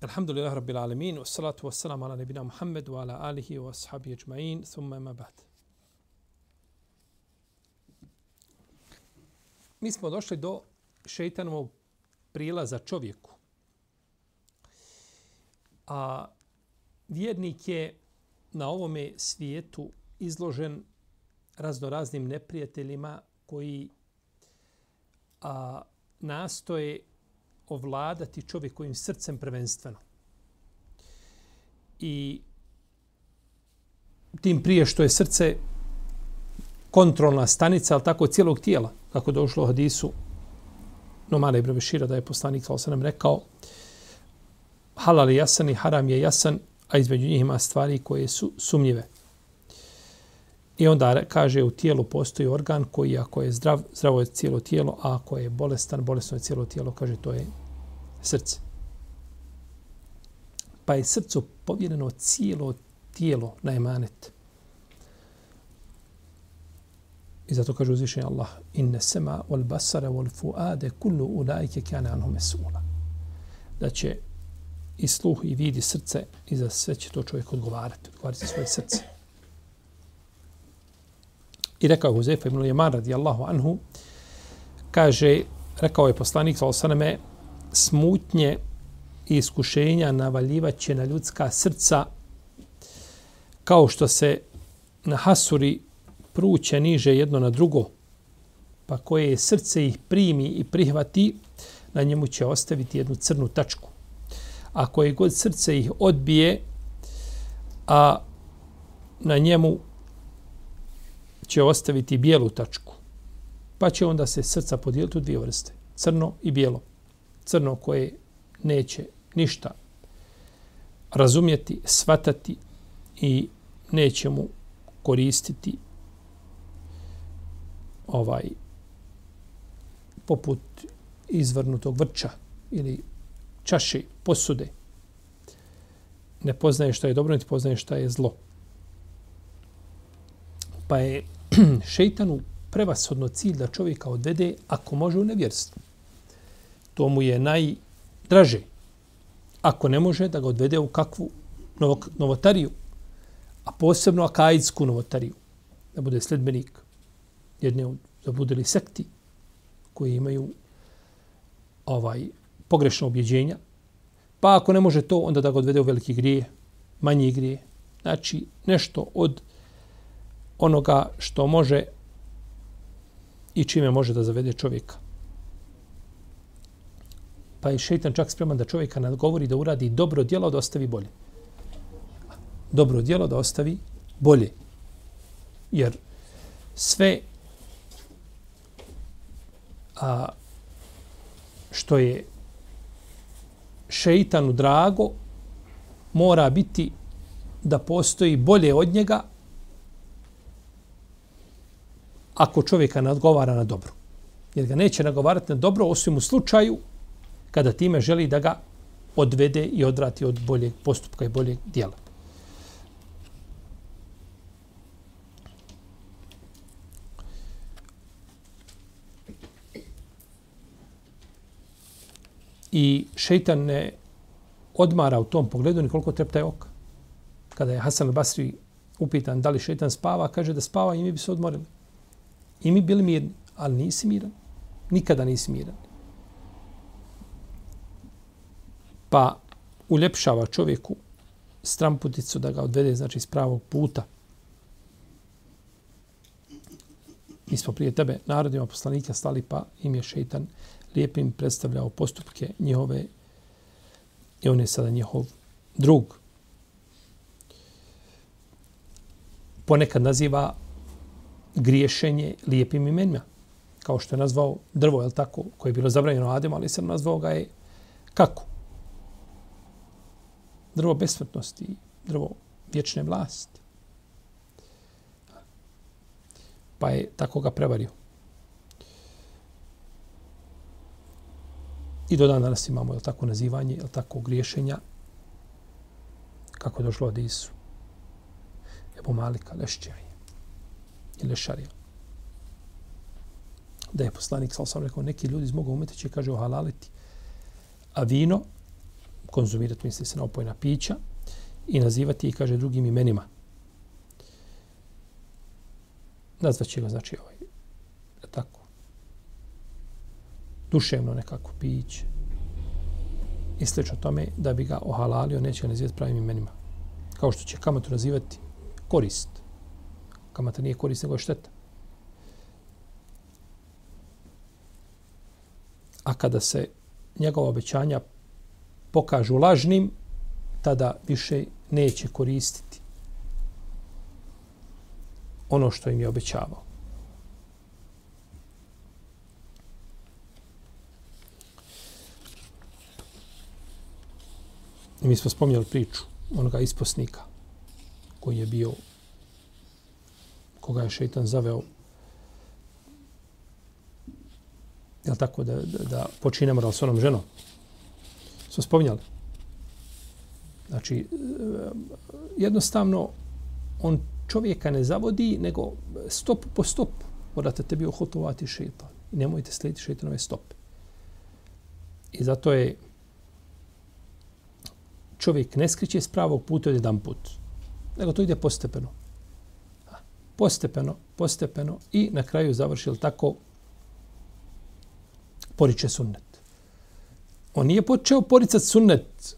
Alhamdulillah Rabbil Alamin, wa salatu wa salam ala nebina Muhammed wa ala alihi wa ashabi ajma'in, thumma ma ba'd. Mi smo došli do šeitanovog prilaza čovjeku. A vjernik je na ovome svijetu izložen raznoraznim neprijateljima koji a, nastoje ovladati čovjekovim srcem prvenstveno. I tim prije što je srce kontrolna stanica, ali tako cijelog tijela, kako došlo u hadisu Nomale Ibn Bešira, da je poslanik sa osanem rekao halal je jasan i haram je jasan, a između njih ima stvari koje su sumnjive. I onda kaže u tijelu postoji organ koji ako je zdrav, zdravo je cijelo tijelo, a ako je bolestan, bolesno je cijelo tijelo, kaže to je srce. Pa je srcu povjereno cijelo tijelo na emanet. I zato kaže uzvišenje Allah inne sema wal basara wal fuade kullu ulaike kane anhu mesula. Da će i sluh i vidi srce i za sve će to čovjek odgovarati, odgovarati svoje srce. I rekao Huzefa ibn Jeman radijallahu anhu, kaže, rekao je poslanik, sa osaname, smutnje i iskušenja navaljivaće na ljudska srca kao što se na hasuri pruće niže jedno na drugo, pa koje srce ih primi i prihvati, na njemu će ostaviti jednu crnu tačku. A koje god srce ih odbije, a na njemu će ostaviti bijelu tačku. Pa će onda se srca podijeliti u dvije vrste. Crno i bijelo. Crno koje neće ništa razumjeti, svatati i neće mu koristiti ovaj poput izvrnutog vrča ili čaše, posude. Ne poznaje šta je dobro, ne poznaje šta je zlo. Pa je šeitanu prevashodno cilj da čovjeka odvede ako može u nevjerstvo. To mu je najdraže. Ako ne može da ga odvede u kakvu novok, novotariju, a posebno akajsku novotariju, da bude sledbenik jedne od zabudeli sekti koji imaju ovaj pogrešno objeđenja. Pa ako ne može to, onda da ga odvede u veliki grije, manji grije. Znači, nešto od onoga što može i čime može da zavede čovjeka. Pa je šeitan čak spreman da čovjeka nadgovori da uradi dobro djelo da ostavi bolje. Dobro djelo da ostavi bolje. Jer sve a, što je šeitanu drago mora biti da postoji bolje od njega ako čovjeka ne odgovara na dobro. Jer ga neće nagovarati na dobro osim u slučaju kada time želi da ga odvede i odrati od boljeg postupka i boljeg dijela. I šeitan ne odmara u tom pogledu nikoliko trepta je oka. Kada je Hasan al-Basri upitan da li šeitan spava, kaže da spava i mi bi se odmorili. I mi bili mirni, ali nisi miran. Nikada nisi miran. Pa uljepšava čovjeku stramputicu da ga odvede, znači, s pravog puta. Mi smo prije tebe narodima poslanika stali, pa im je šeitan lijepim predstavljao postupke njihove i on je sada njihov drug. Ponekad naziva griješenje lijepim imenima. Kao što je nazvao drvo, je tako, koje je bilo zabranjeno Adem, ali sam nazvao ga je kako? drvo besmrtnosti, drvo vječne vlasti. Pa je tako ga prevario. I do dan danas imamo je tako nazivanje, je tako griješenja, kako je došlo od Isu. Ebu Malika, Lešćaj ili šarija. Da je poslanik, sal sam rekao, neki ljudi iz moga umeta će, kaže, ohalaliti. A vino, konzumirati, misli se na opojna pića, i nazivati i kaže drugim imenima. Nazvaće ga, znači, ovaj, tako, duševno nekako piće i slično tome da bi ga ohalalio, neće ga nazivati pravim imenima. Kao što će kamatu nazivati korist. Kamata nije korist, nego je šteta. A kada se njegova obećanja pokažu lažnim, tada više neće koristiti ono što im je obećavao. I mi smo spomnjali priču onoga isposnika koji je bio koga je šeitan zaveo je tako da, da, da počine moral s onom ženom. Smo spominjali. Znači, e, jednostavno, on čovjeka ne zavodi, nego stop po stop morate tebi ohotovati šeitan. I nemojte slijediti šeitanove stope. I zato je čovjek ne skriće s pravog puta od jedan put, nego to ide postepeno. Postepeno, postepeno i na kraju završil tako poriče sunnet. On nije počeo poricat sunnet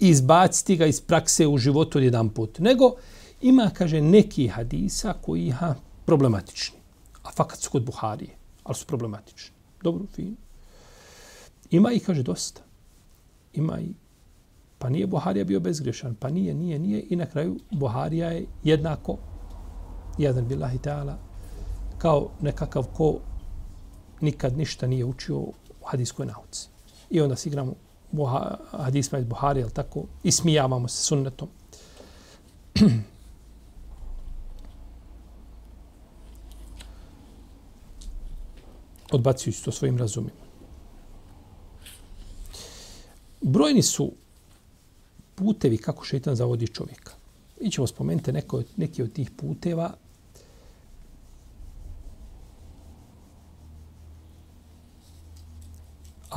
i izbaciti ga iz prakse u životu od jedan put, nego ima, kaže, neki hadisa koji ha, problematični. A fakat su kod Buharije, ali su problematični. Dobro, fino. Ima i, kaže, dosta. Ima i Pa nije Buharija bio bezgrešan. Pa nije, nije, nije. I na kraju Buharija je jednako, jedan billahi ta'ala, kao nekakav ko nikad ništa nije učio u hadijskoj nauci. I onda si igramo hadisma iz Buhari, jel tako, i smijavamo se sunnetom. Odbacujući to svojim razumima. Brojni su putevi kako šeitan zavodi čovjeka. Mi ćemo spomenuti neko, neki od tih puteva.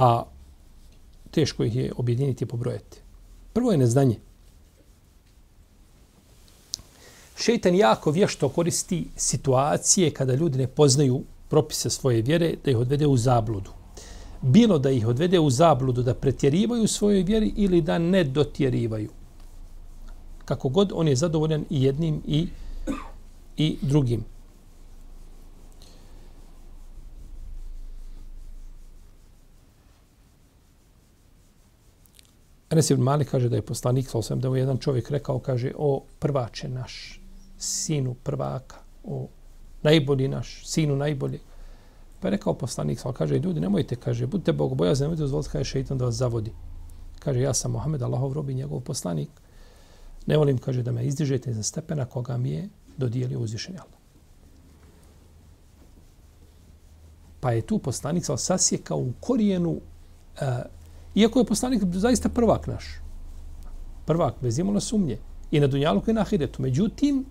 A teško ih je objediniti i pobrojati. Prvo je neznanje. Šeitan jako vješto koristi situacije kada ljudi ne poznaju propise svoje vjere da ih odvede u zabludu bilo da ih odvede u zabludu da pretjerivaju u svojoj vjeri ili da ne dotjerivaju. Kako god, on je zadovoljan i jednim i, i drugim. Enes ibn Malik kaže da je poslanik, sa osam, da je jedan čovjek rekao, kaže, o prvače naš, sinu prvaka, o najbolji naš, sinu najbolji. Pa je rekao poslanik, sa kaže, ljudi, nemojte, kaže, budite bogobojazni, nemojte dozvoliti, kaže, šeitan da vas zavodi. Kaže, ja sam Mohamed, Allahov robi, njegov poslanik. Ne volim, kaže, da me izdižete za stepena koga mi je dodijelio uzvišenje Allah. Pa je tu poslanik, sa sasjekao u korijenu, uh, iako je poslanik zaista prvak naš. Prvak, bez imala sumnje. I na Dunjalu i na Ahiretu. Međutim,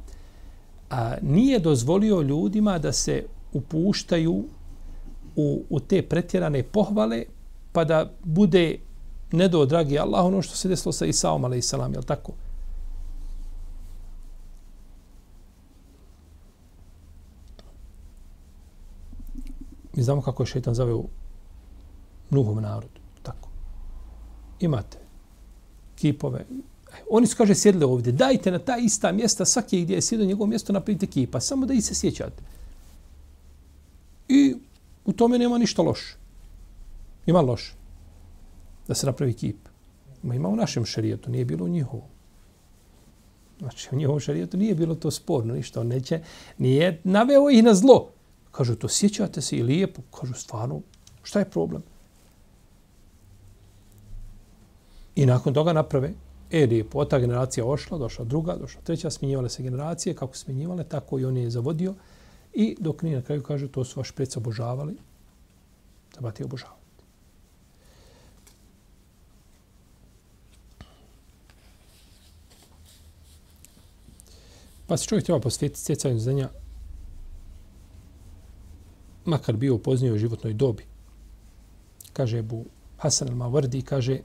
a, nije dozvolio ljudima da se upuštaju u, u te pretjerane pohvale, pa da bude ne do dragi Allah ono što se desilo sa Isaom, ali i salam, jel tako? Mi znamo kako je šeitan zaveo Nuhov narod. Imate kipove. Oni su, kaže, sjedli ovdje. Dajte na ta ista mjesta, svaki gdje je sjedio njegovo mjesto, napravite kipa. Samo da i se sjećate. I U tome nema ništa loše. Ima loše. Da se napravi kip. Ma ima u našem šarijetu, nije bilo u njihovom. Znači, u njihovom šarijetu nije bilo to sporno, ništa. On neće, nije naveo ih na zlo. Kažu, to sjećate se i lijepo. Kažu, stvarno, šta je problem? I nakon toga naprave E, lijepo, ta generacija ošla, došla druga, došla treća, smjenjivale se generacije, kako smjenjivale, tako i on je zavodio. I dok nije na kraju kaže, to su vaši predsa obožavali, treba ti obožavati. Pa se čovjek treba posvetiti stjecanju znanja, makar bio u poznijoj životnoj dobi. Kaže Bu Hasan al-Mawardi, kaže,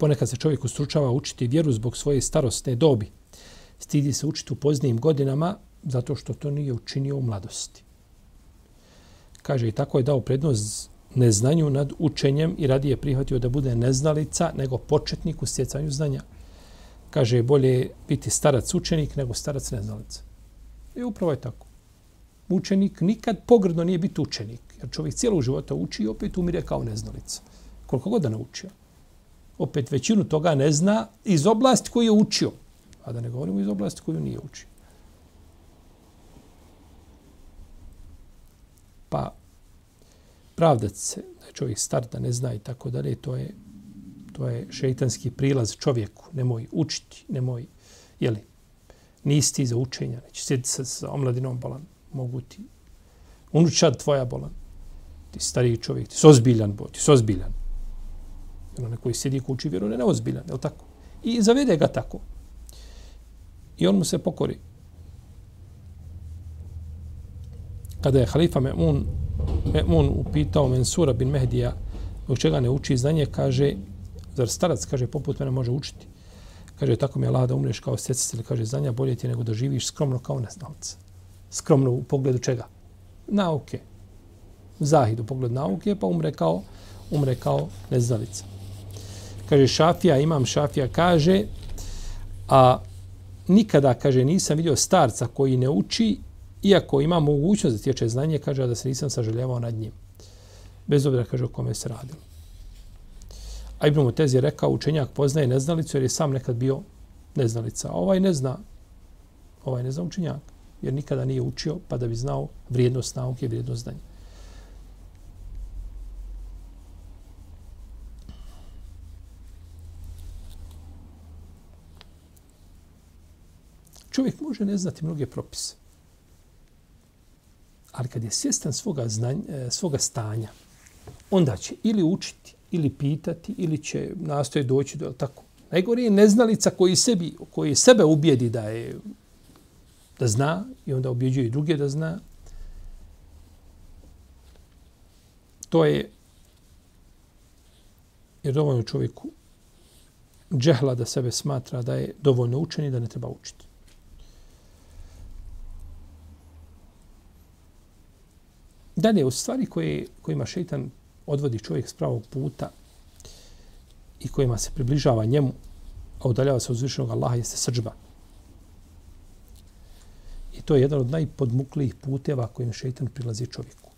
ponekad se čovjek ustručava učiti vjeru zbog svoje starostne dobi. Stidi se učiti u poznijim godinama zato što to nije učinio u mladosti. Kaže, i tako je dao prednost neznanju nad učenjem i radije prihvatio da bude neznalica nego početnik u stjecanju znanja kaže bolje biti starac učenik nego starac neznalica. I upravo je tako. Učenik nikad pogrdno nije biti učenik. Jer čovjek cijelo života uči i opet umire kao neznalica. Koliko god da naučio. Opet većinu toga ne zna iz oblasti koju je učio. A da ne govorimo iz oblasti koju nije učio. Pa pravdat se da je čovjek star da ne zna i tako dalje, to je to je šeitanski prilaz čovjeku. Nemoj učiti, nemoj, jeli, nisi ti za učenja, neće sjeti sa, sa omladinom bolan, mogu ti unučad tvoja bolan. Ti stariji čovjek, ti sozbiljan, bo, ti sozbiljan. Jel, onaj koji sjedi kući vjeru, ne neozbiljan, je tako? I zavede ga tako. I on mu se pokori. Kada je halifa Me'mun, Me'mun upitao Mensura bin Mehdija zbog čega ne uči znanje, kaže Zar starac, kaže, poput mene može učiti? Kaže, tako mi je Allah da umreš kao stjecatelj, kaže, znanja bolje ti nego da živiš skromno kao neznalca. Skromno u pogledu čega? Nauke. Zahid u pogledu nauke, pa umre kao, umre kao neznalica. Kaže, šafija, imam šafija, kaže, a nikada, kaže, nisam vidio starca koji ne uči, iako ima mogućnost da tječe znanje, kaže, da se nisam sažaljevao nad njim. Bez obzira, kaže, o kome se radilo. A Ibn Mutez je rekao, učenjak poznaje neznalicu jer je sam nekad bio neznalica. A ovaj ne zna, ovaj ne zna učenjak, jer nikada nije učio pa da bi znao vrijednost nauke i vrijednost znanja. Čovjek može ne znati mnoge propise. Ali kad je svjestan svoga, znanja, e, svoga stanja, onda će ili učiti ili pitati ili će nastoje doći do tako. Najgore je neznalica koji sebi koji sebe ubijedi da je da zna i onda objeđuje i druge da zna. To je jer dovoljno čovjeku džehla da sebe smatra da je dovoljno učen i da ne treba učiti. Dalje, u stvari koje, kojima šeitan odvodi čovjek s pravog puta i kojima se približava njemu, a udaljava se od uzvišenog Allaha, jeste srđba. I to je jedan od najpodmuklijih puteva kojim šeitan prilazi čovjeku.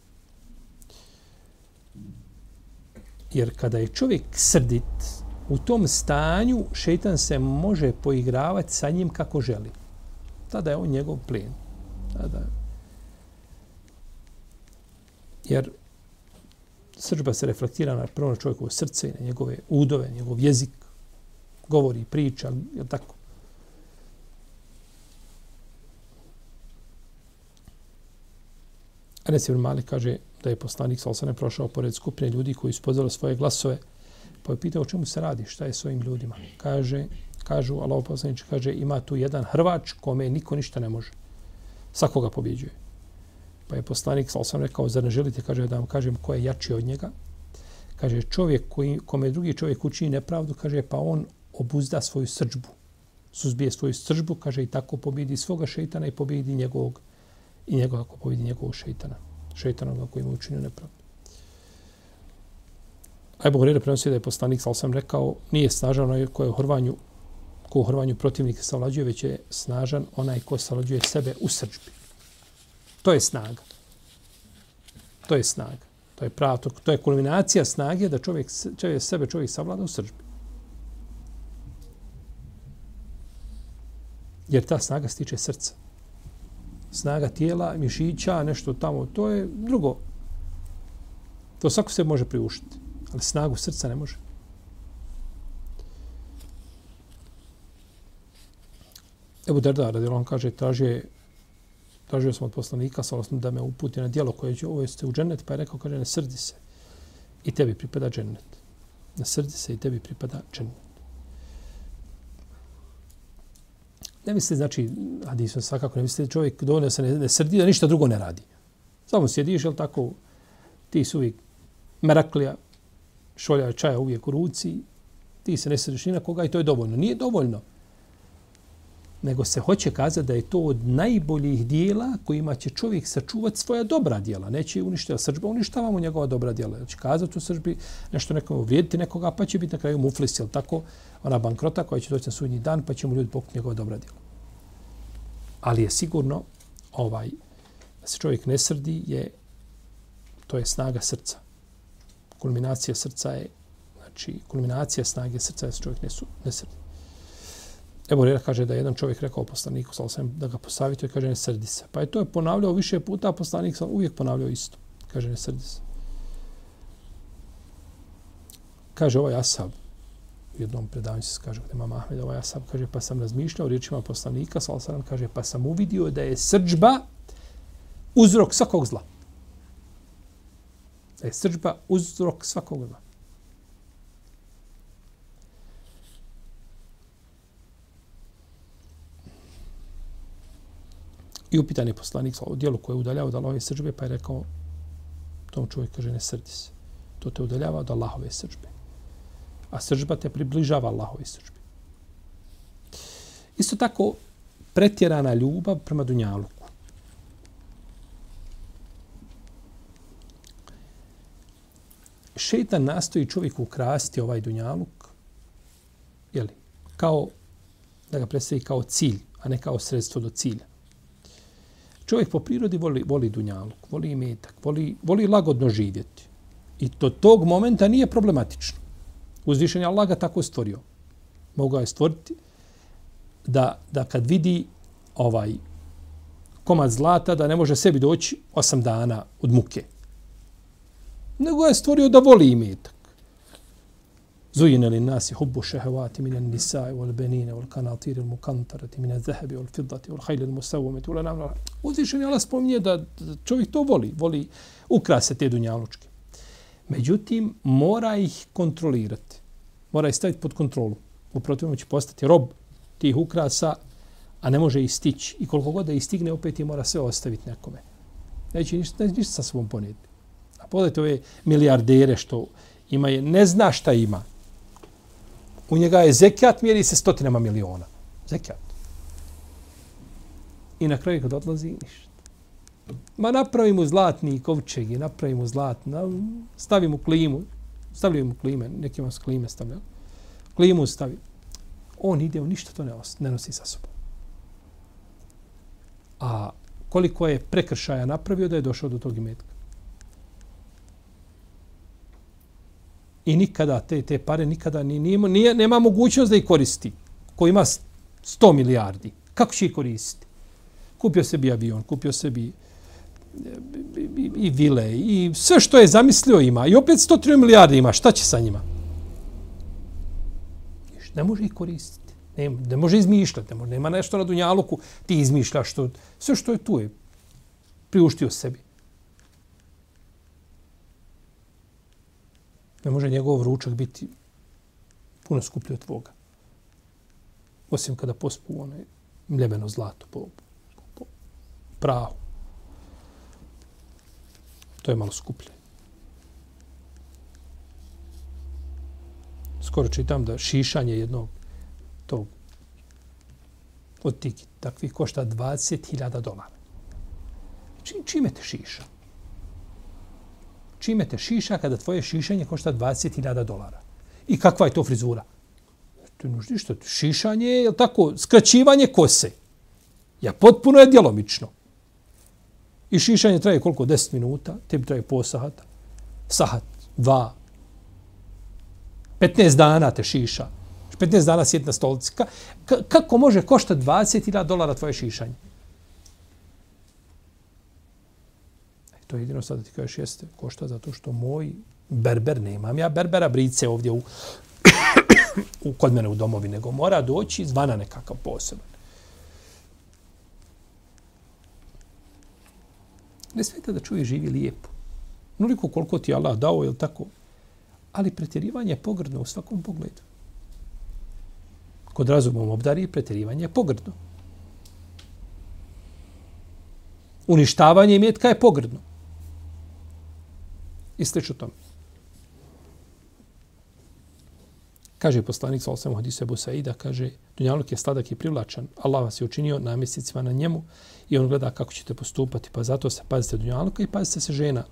Jer kada je čovjek srdit, u tom stanju šeitan se može poigravati sa njim kako želi. Tada je on njegov plen. Tada. Jer srđba se reflektira na prvo na čovjekovo srce, na njegove udove, njegov jezik, govori, priča, je tako? Anas ibn Malik kaže da je poslanik Salsane prošao pored skupine ljudi koji su pozvali svoje glasove, pa je pitao o čemu se radi, šta je s ovim ljudima. Kaže, kažu, Allah poslanič kaže, ima tu jedan Hrvač kome niko ništa ne može. Svakoga pobjeđuje. Pa je poslanik, sal sam rekao, zar ne želite, kaže, da vam kažem ko je jači od njega? Kaže, čovjek koji, kome drugi čovjek učini nepravdu, kaže, pa on obuzda svoju srđbu. Suzbije svoju srđbu, kaže, i tako pobjedi svoga šeitana i pobjedi njegovog, i njegov, ako pobjedi njegovog šeitana. Šeitana koji mu učinio nepravdu. Ajbo Horeira prenosi da je poslanik, sal sam rekao, nije snažan onaj ko je u Hrvanju, ko u Hrvanju protivnik savlađuje, već je snažan onaj ko savlađuje sebe u srđbi. To je snaga. To je snaga. To je pravo, to, to je kulminacija snage da čovjek, čovjek sebe čovjek savlada u sržbi. Jer ta snaga stiče srca. Snaga tijela, mišića, nešto tamo, to je drugo. To svako se može priuštiti. Ali snagu srca ne može. Ebu Derda, radi on kaže, tražio, tražio sam od poslanika, sa da me uputi na dijelo koje će uvesti u džennet, pa je rekao, kaže, ne srdi se. I tebi pripada džennet. Ne srdi se i tebi pripada džennet. Ne misli, znači, hadisom svakako, ne misli čovjek dovoljno se ne, ne srdi, da ništa drugo ne radi. Samo sjediš, jel tako, ti su uvijek meraklija, šolja čaja uvijek u ruci, ti se ne srdiš ni na koga i to je dovoljno. Nije dovoljno nego se hoće kazati da je to od najboljih dijela kojima će čovjek sačuvati svoja dobra dijela. Neće uništiti srđba, uništavamo njegova dobra dijela. Znači kazati u srđbi nešto nekom uvrijediti nekoga, pa će biti na kraju muflis, jel tako? Ona bankrota koja će doći na sudnji dan, pa će mu ljudi pokuti njegova dobra dijela. Ali je sigurno ovaj da se čovjek ne srdi je to je snaga srca. Kulminacija srca je znači kulminacija snage srca je da se čovjek ne, su, ne srdi. Evo Rera kaže da je jedan čovjek rekao poslaniku sam, da ga posavituje, kaže ne srdi se. Pa je to je ponavljao više puta, a poslanik sam uvijek ponavljao isto. Kaže ne srdi se. Kaže ovaj Asab, u jednom predavanju se kaže gdje mama Ahmed, ovaj Asab kaže pa sam razmišljao riječima poslanika, sa kaže pa sam uvidio da je srđba uzrok svakog zla. Da je srđba uzrok svakog zla. I upitan je poslanik o dijelu koje je udaljao od Allahove srđbe, pa je rekao, tom čovjek kaže, ne srdi se. To te udaljava od Allahove srđbe. A srđba te približava Allahove srđbe. Isto tako, pretjerana ljubav prema Dunjaluku. Šeitan nastoji čovjeku ukrasti ovaj Dunjaluk, jeli, kao da ga predstavi kao cilj, a ne kao sredstvo do cilja. Čovjek po prirodi voli, voli dunjaluk, voli imetak, voli, voli lagodno živjeti. I to tog momenta nije problematično. Uzvišen je Allah ga tako stvorio. Mogao je stvoriti da, da kad vidi ovaj komad zlata da ne može sebi doći osam dana od muke. Nego je stvorio da voli imetak. زين للناس حب الشهوات من النساء والبنين والقناطير المقنطرة من الذهب والفضة والخيل المسومة والأنعام Uzvišen je Allah spominje da čovjek to voli, voli ukrase te dunjalučke. Međutim, mora ih kontrolirati. Mora ih staviti pod kontrolu. U protivnom će postati rob tih ukrasa, a ne može ih stići. I koliko god da ih stigne, opet je mora sve ostaviti nekome. Neće ništa, ništa sa svom ponijeti. A pogledajte ove milijardere što ima, je, ne zna šta ima u njega je zekijat, mjeri se stotinama miliona. Zekijat. I na kraju kad odlazi, ništa. Ma napravi mu zlatni kovčeg i napravi mu stavimo stavi mu klimu, stavljaju mu klime, neki vas klime stavlja. Klimu stavi. On ide, on ništa to ne, ne nosi sa sobom. A koliko je prekršaja napravio da je došao do tog imetka? I nikada te, te pare nikada ni, nije, nije, nema mogućnost da ih koristi. Ko ima 100 milijardi. Kako će ih koristiti? Kupio sebi avion, kupio sebi e, i, i vile i sve što je zamislio ima. I opet 103 milijardi ima. Šta će sa njima? Ne može ih koristiti. Ne, ne može izmišljati. Ne može, nema nešto na Dunjaluku. Ti izmišljaš što, sve što je tu je priuštio sebi. Ne može njegov ručak biti puno skuplji od tvoga. Osim kada pospu one mljeveno zlato po, po prahu. To je malo skuplje. Skoro čitam da šišanje jednog tog od tih takvih košta 20.000 dolara. čime te šiša? Čime te šiša kada tvoje šišanje košta 20.000 dolara. I kakva je to frizura? To je ništa. Šišanje je tako, skraćivanje kose. Ja potpuno je djelomično. I šišanje traje koliko? 10 minuta. Tebi traje po sahata. Sahat, dva. 15 dana te šiša. 15 dana sjeti na stolici. Ka, ka, kako može košta 20.000 dolara tvoje šišanje? to jedino sad da ti kažeš jeste košta zato što moj berber nemam. Ja berbera brice ovdje u, u, kod mene u domovi, nego mora doći zvana nekakav poseban. Ne smeta da čuje živi lijepo. Nuliko koliko ti Allah dao, je tako? Ali pretjerivanje je pogrdno u svakom pogledu. Kod razumom obdari pretjerivanje je pogrdno. Uništavanje imetka je pogrdno. I slično tome. Kaže poslanik sa osam hadisu Ebu Saida, kaže, Dunjaluk je sladak i privlačan, Allah vas je učinio namjesnicima na njemu i on gleda kako ćete postupati, pa zato se pazite Dunjaluka i pazite se žena.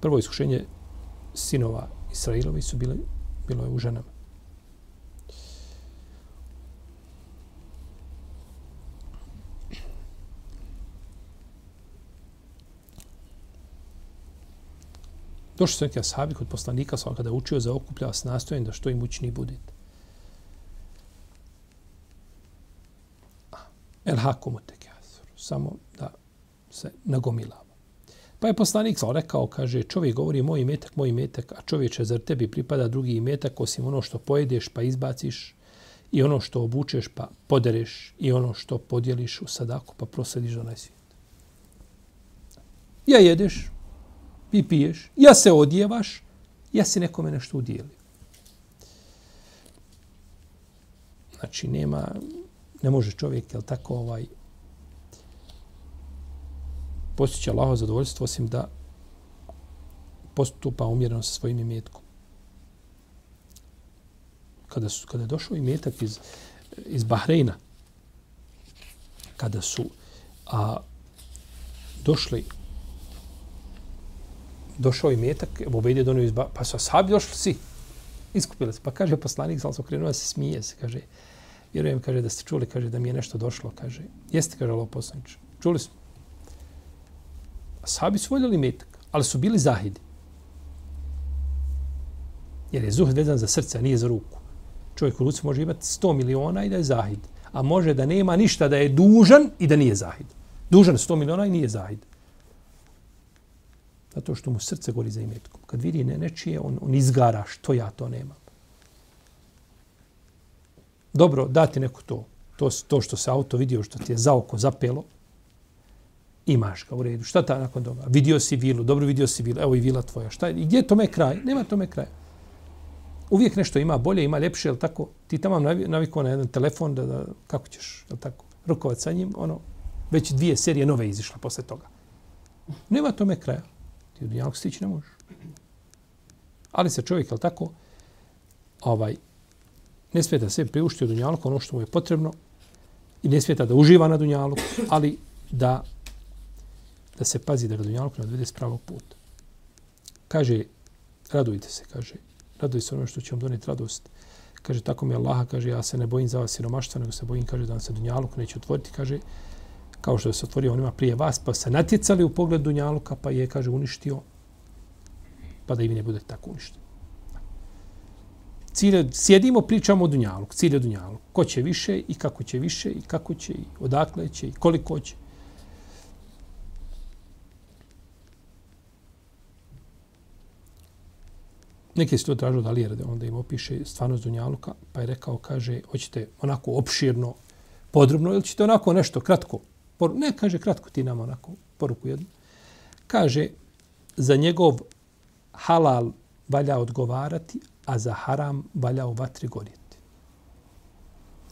Prvo iskušenje sinova Israilovi su bile, bilo je u ženama. Došli su neki ashabi kod poslanika, sa kada učio za okuplja s nastojen da što im učini budete. Ah, el hakumu tek Samo da se nagomilava. Pa je poslanik sa rekao, kaže, čovjek govori moj imetak, moj imetak, a čovječe, zar tebi pripada drugi imetak osim ono što pojedeš pa izbaciš i ono što obučeš pa podereš i ono što podijeliš u sadaku pa prosediš do najsvijet. Ja jedeš, i piješ, ja se odjevaš, ja si nekome nešto udijeli. Znači, nema, ne može čovjek, jel tako, ovaj, postići Allaho zadovoljstvo, osim da postupa umjereno sa svojim imetkom. Kada, su, kada je došao imetak iz, iz Bahreina, kada su a, došli došao i metak, Ebu Bejde donio iz pa su ashabi došli svi, iskupili se. Pa kaže poslanik, sam se okrenuo, se smije se, kaže, vjerujem, kaže, da ste čuli, kaže, da mi je nešto došlo, kaže, jeste, kaže, Allah poslanič, čuli smo. Ashabi su voljeli metak, ali su bili zahidi. Jer je zuhd vezan za srce, a nije za ruku. Čovjek u ruci može imati 100 miliona i da je zahid. A može da nema ništa, da je dužan i da nije zahid. Dužan 100 miliona i nije zahid. Zato što mu srce gori za imetkom. Kad vidi ne nečije, on, on izgara što ja to nemam. Dobro, dati neko to. To, to što se auto vidio, što ti je za oko zapelo, imaš ga u redu. Šta ta nakon toga? Vidio si vilu, dobro vidio si vilu, evo i vila tvoja. Šta je? I gdje je tome kraj? Nema tome kraja. Uvijek nešto ima bolje, ima ljepše, jel tako? Ti tamo navikao na jedan telefon, da, da, kako ćeš, jel tako? Rukovat sa njim, ono, već dvije serije nove izišla posle toga. Nema tome kraja. Ti u dunjalku stići ne možeš. Ali se čovjek, jel tako, ovaj, ne smije da sve priušti u dunjalku ono što mu je potrebno i ne smije da uživa na dunjalku, ali da da se pazi da ga dunjalku ne odvede s pravog puta. Kaže, radujte se, kaže, radujte se ono što će vam doneti radost. Kaže, tako mi Allaha, kaže, ja se ne bojim za vas siromaštva, nego se bojim, kaže, da vam se dunjaluk neće otvoriti, kaže, kao što se otvorio onima prije vas, pa se natjecali u pogled Dunjaluka, pa je, kaže, uništio, pa da i vi ne budete tako uništeni. Cilje, sjedimo, pričamo o Dunjaluk, cilje Dunjaluk. Ko će više i kako će više i kako će i odakle će i koliko će. Neki su to tražili da li onda im opiše stvarnost Dunjaluka, pa je rekao, kaže, hoćete onako opširno, podrobno, ili ćete onako nešto kratko, Por, ne, kaže, kratko ti nam onako poruku jednu. Kaže, za njegov halal valja odgovarati, a za haram valja u vatri gorjeti.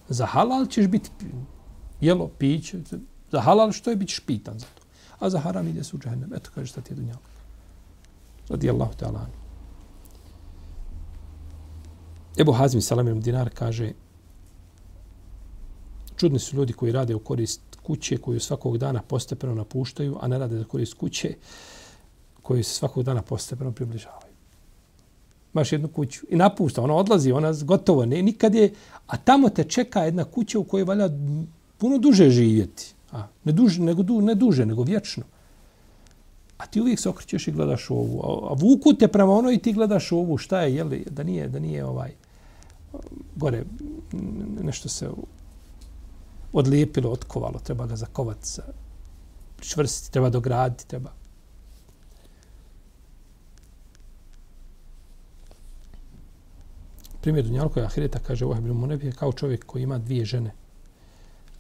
Za halal ćeš biti jelo, piće, za halal što je, bit ćeš pitan za to. A za haram ide se u džahennem. Eto, kaže, šta ti je dunjalo. Radi Allahu ta'ala. Ebu Hazmi Salamir Dinar kaže, čudni su ljudi koji rade u korist kuće koju svakog dana postepeno napuštaju, a ne rade za korist kuće koju se svakog dana postepeno približavaju. Maš jednu kuću i napušta, ona odlazi, ona gotovo ne, nikad je, a tamo te čeka jedna kuća u kojoj valja puno duže živjeti. A, ne, duže, nego, du, ne duže, nego vječno. A ti uvijek se okrećeš i gledaš ovu. A, a vuku te prema ono i ti gledaš ovu. Šta je, jeli, da nije, da nije ovaj gore nešto se odlijepilo, otkovalo, treba ga zakovati, za treba dograditi, treba. Primjer Dunjalko je Ahireta, kaže Ohebil Munebije, kao čovjek koji ima dvije žene.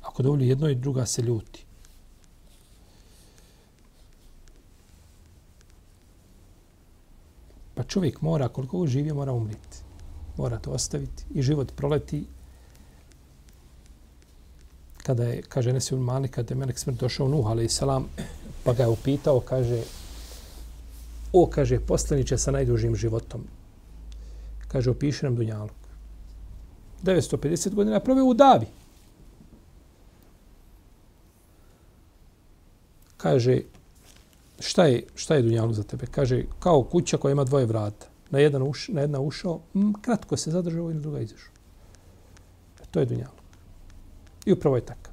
Ako dovolju jedno i druga se ljuti. Pa čovjek mora, koliko živi, mora umriti. Mora to ostaviti i život proleti Kada je, kaže Nesi Mali, kada je Melek smrt došao Nuh, ali salam, pa ga je upitao, kaže, o, kaže, poslaniće sa najdužim životom. Kaže, opiši nam Dunjaluk. 950 godina proveo u Davi. Kaže, šta je, šta je Dunjaluk za tebe? Kaže, kao kuća koja ima dvoje vrata. Na, jedan uš, na jedna ušao, m, kratko se zadržao i na druga izašao. To je Dunjaluk. I upravo je tako.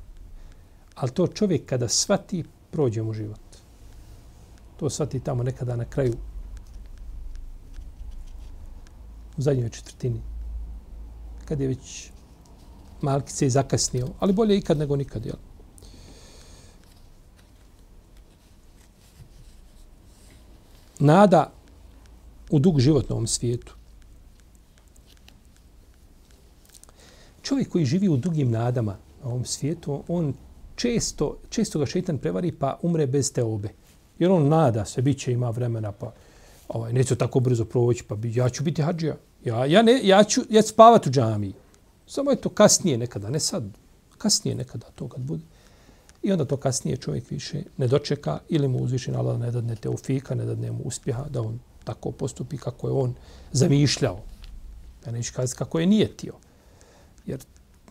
Ali to čovjek kada svati, prođe mu život. To svati tamo nekada na kraju u zadnjoj četvrtini kad je već malkice zakasnio, ali bolje ikad nego nikad, jel? Nada u dug život na ovom svijetu. Čovjek koji živi u dugim nadama na ovom svijetu, on često, često ga šeitan prevari pa umre bez te obe. Jer on nada se, bit će ima vremena, pa ovaj, neće tako brzo proći, pa bi, ja ću biti hađija. Ja, ja, ne, ja ću ja spavati u džamiji. Samo je to kasnije nekada, ne sad, kasnije nekada to kad bude. I onda to kasnije čovjek više ne dočeka ili mu uzviši Allah ne dadne teufika, ne dadne mu uspjeha da on tako postupi kako je on zamišljao. Ja neću kazati kako je nijetio. Jer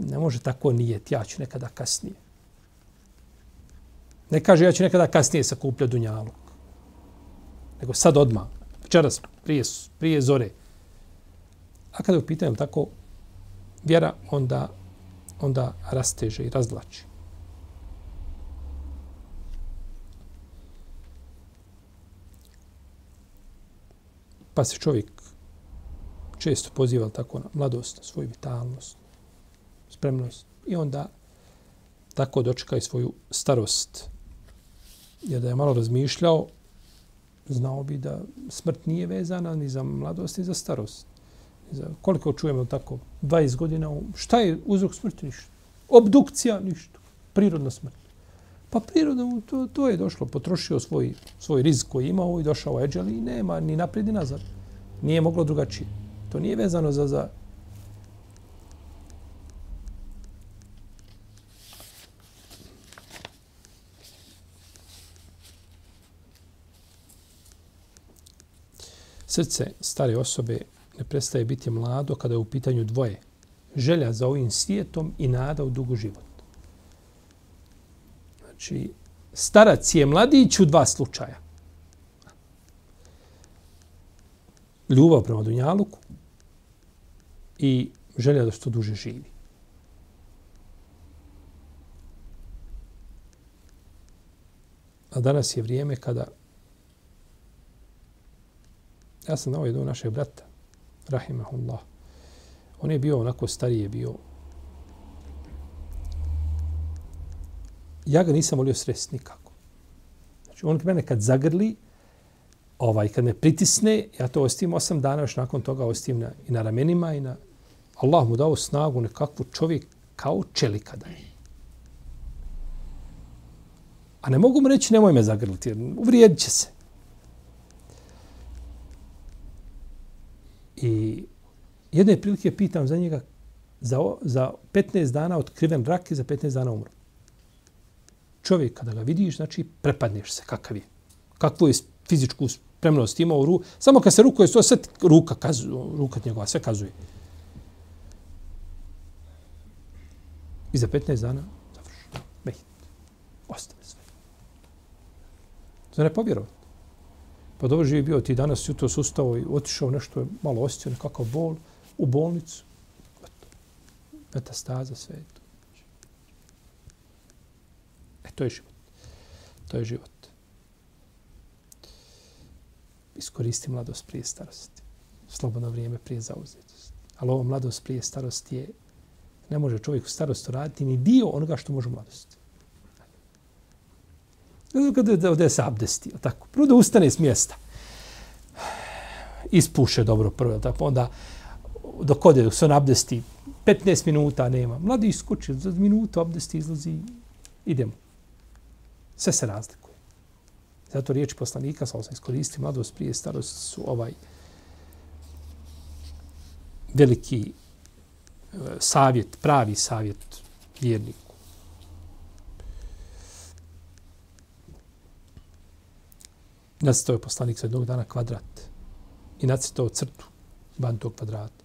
ne može tako nijet, ja ću nekada kasnije. Ne kaže ja ću nekada kasnije sakuplja dunjalog. Nego sad odmah, večeras, prije, prije zore. A kada upitam tako, vjera onda, onda rasteže i razdlači. Pa se čovjek često poziva tako na mladost, na svoju vitalnost, spremnost i onda tako dočekaj svoju starost. Jer da je malo razmišljao, znao bi da smrt nije vezana ni za mladost, ni za starost za koliko čujemo tako, 20 godina, šta je uzrok smrti? Ništa. Obdukcija? Ništa. Prirodna smrt. Pa prirodno, to, to je došlo, potrošio svoj, svoj rizik koji imao i došao Eđel i nema ni naprijed ni nazad. Nije moglo drugačije. To nije vezano za, za srce stare osobe ne prestaje biti mlado kada je u pitanju dvoje. Želja za ovim svijetom i nada u dugu život. Znači, starac je mladić u dva slučaja. Ljubav prema Dunjaluku i želja da što duže živi. A danas je vrijeme kada ja sam dao jednog našeg brata rahimahullah. On je bio onako starije bio. Ja ga nisam volio sresti nikako. Znači, on mene kad zagrli, ovaj, kad me pritisne, ja to ostim osam dana, još nakon toga ostim na, i na ramenima i na... Allah mu dao snagu nekakvu čovjek kao čelika da je. A ne mogu mu reći nemoj me zagrliti, jer uvrijedit će se. I jedne prilike pitam za njega za, za 15 dana otkriven rak i za 15 dana umro. Čovjek kada ga vidiš, znači prepadneš se kakav je. Kakvu je fizičku spremnost imao u. Samo kad se rukuje, to sve ruka, kaz, ruka njegova, sve kazuje. I za 15 dana završi. Mehit. Ostane sve. To ne povjerovati. Pa dobro živi bio ti danas jutro sustavo i otišao nešto malo osjećao nekakav bol u bolnicu. Metastaza, sve je to. E, to je život. To je život. Iskoristi mladost prije starosti. Slobodno vrijeme prije zauzetosti. Ali ovo mladost prije starosti je ne može čovjek u starosti raditi ni dio onoga što može u mladosti. Kada da ode se abdesti, tako. Prvo da ustane s mjesta. Ispuše dobro prvo, tako. Onda dok ode, se on abdesti, 15 minuta nema. Mladi iskuči, za minutu abdesti izlazi, idemo. Sve se razlikuje. Zato riječi poslanika, sa osam iskoristi, mladost prije starost su ovaj, veliki e, savjet, pravi savjet vjerniku. Nacrtao je poslanik sa jednog dana kvadrat i nacrtao crtu van tog kvadrata.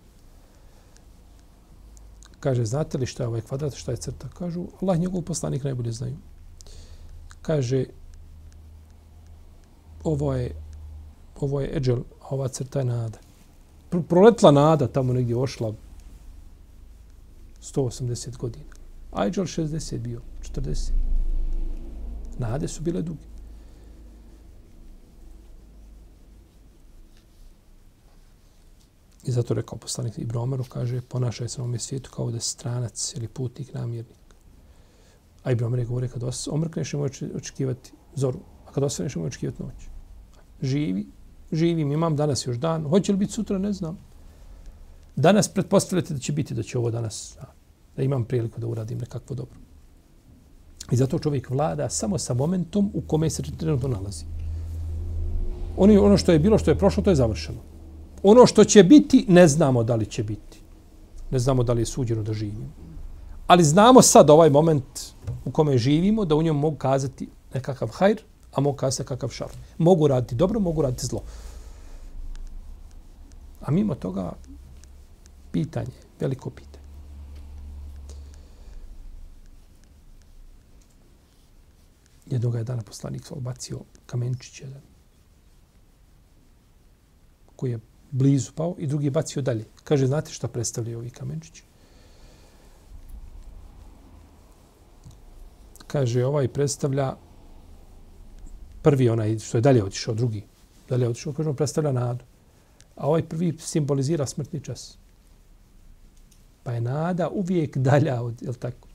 Kaže, znate li šta je ovaj kvadrat, šta je crta? Kažu, Allah njegov poslanik najbolje znaju. Kaže, ovo je, ovo je eđel, a ova crta je nada. Proletla nada tamo negdje ošla 180 godina. A eđel 60 bio, 40. Nade su bile duge. I zato rekao poslanik Ibn Omeru, kaže, ponašaj se na ovom svijetu kao da stranac ili putnik, namjernik. A Ibn Omer je govore, kad omrkneš, nemoj očekivati zoru, a kad ostaneš nemoj očekivati noć. Živi, živim, imam danas još dan, hoće li biti sutra, ne znam. Danas pretpostavljate da će biti, da će ovo danas, da imam priliku da uradim nekakvo dobro. I zato čovjek vlada samo sa momentom u kome se trenutno nalazi. Oni, ono što je bilo, što je prošlo, to je završeno ono što će biti, ne znamo da li će biti. Ne znamo da li je suđeno da živimo. Ali znamo sad ovaj moment u kome živimo, da u njemu mogu kazati nekakav hajr, a mogu kazati kakav šar. Mogu raditi dobro, mogu raditi zlo. A mimo toga, pitanje, veliko pitanje. Jednog je dana poslanik bacio kamenčić jedan koji je blizu pao i drugi je bacio dalje. Kaže, znate šta predstavljaju ovi kamenčići? Kaže, ovaj predstavlja prvi onaj što je dalje otišao, drugi dalje otišao, kaže, on predstavlja nadu. A ovaj prvi simbolizira smrtni čas. Pa je nada uvijek dalja od, je tako?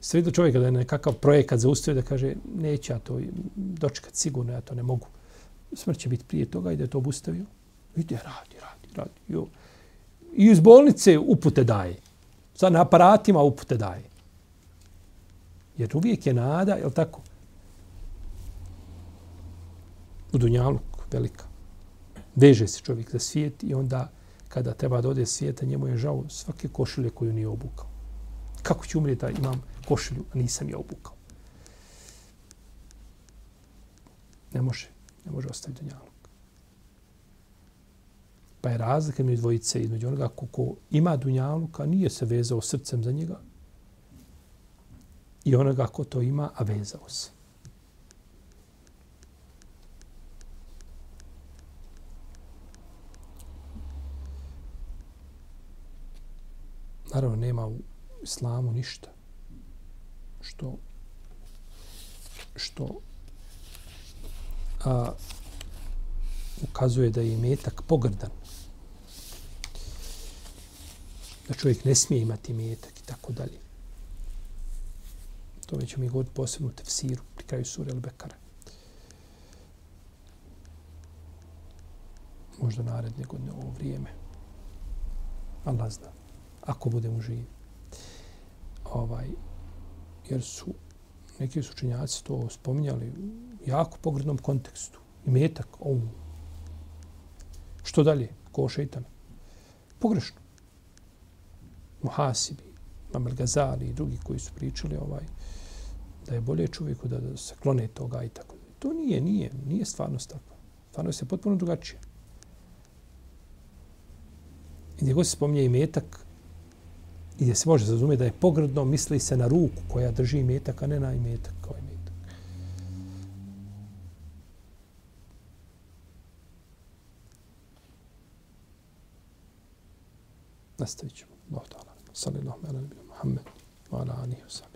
Sve do čovjeka da je nekakav projekat zaustavio da kaže, neće ja to dočekati, sigurno ja to ne mogu smrt će biti prije toga i da je to obustavio. Ide, radi, radi, radi. Jo. I iz bolnice upute daje. Sa na aparatima upute daje. Jer uvijek je nada, je tako? U Dunjaluk, velika. Veže se čovjek za svijet i onda kada treba da ode svijeta, njemu je žao svake košulje koju nije obukao. Kako ću umrijeti da imam košulju, a nisam je obukao? Ne može ne može ostaviti dunjalog. Pa je razlika među dvojice između onoga ko, ko ima dunjaluka, nije se vezao srcem za njega, i onoga ko to ima, a vezao se. Naravno, nema u islamu ništa što što a, ukazuje da je metak pogrdan. Da čovjek ne smije imati metak i tako dalje. To već mi god posebno u tefsiru pri kraju sura Al-Bekara. Možda naredne godine ovo vrijeme. Allah zna. Ako budemo živi. Ovaj, jer su neki su učenjaci to spominjali u jako pogrednom kontekstu. I metak, ovu. Što dalje? Ko šeitan? Pogrešno. Muhasibi, Mamel Gazali i drugi koji su pričali ovaj, da je bolje čovjeku da, da se klone toga i tako. To nije, nije, nije stvarnost takva. Stvarnost je potpuno drugačija. I gdje god se spominje i metak, i da se može razumjeti da je pogrdno misli se na ruku koja drži metak, a ne na imetak. Kao imetak. nastavit ćemo. Allah ta'ala. Sallallahu ala nabiju Muhammed wa ala alihi wa sahbihi.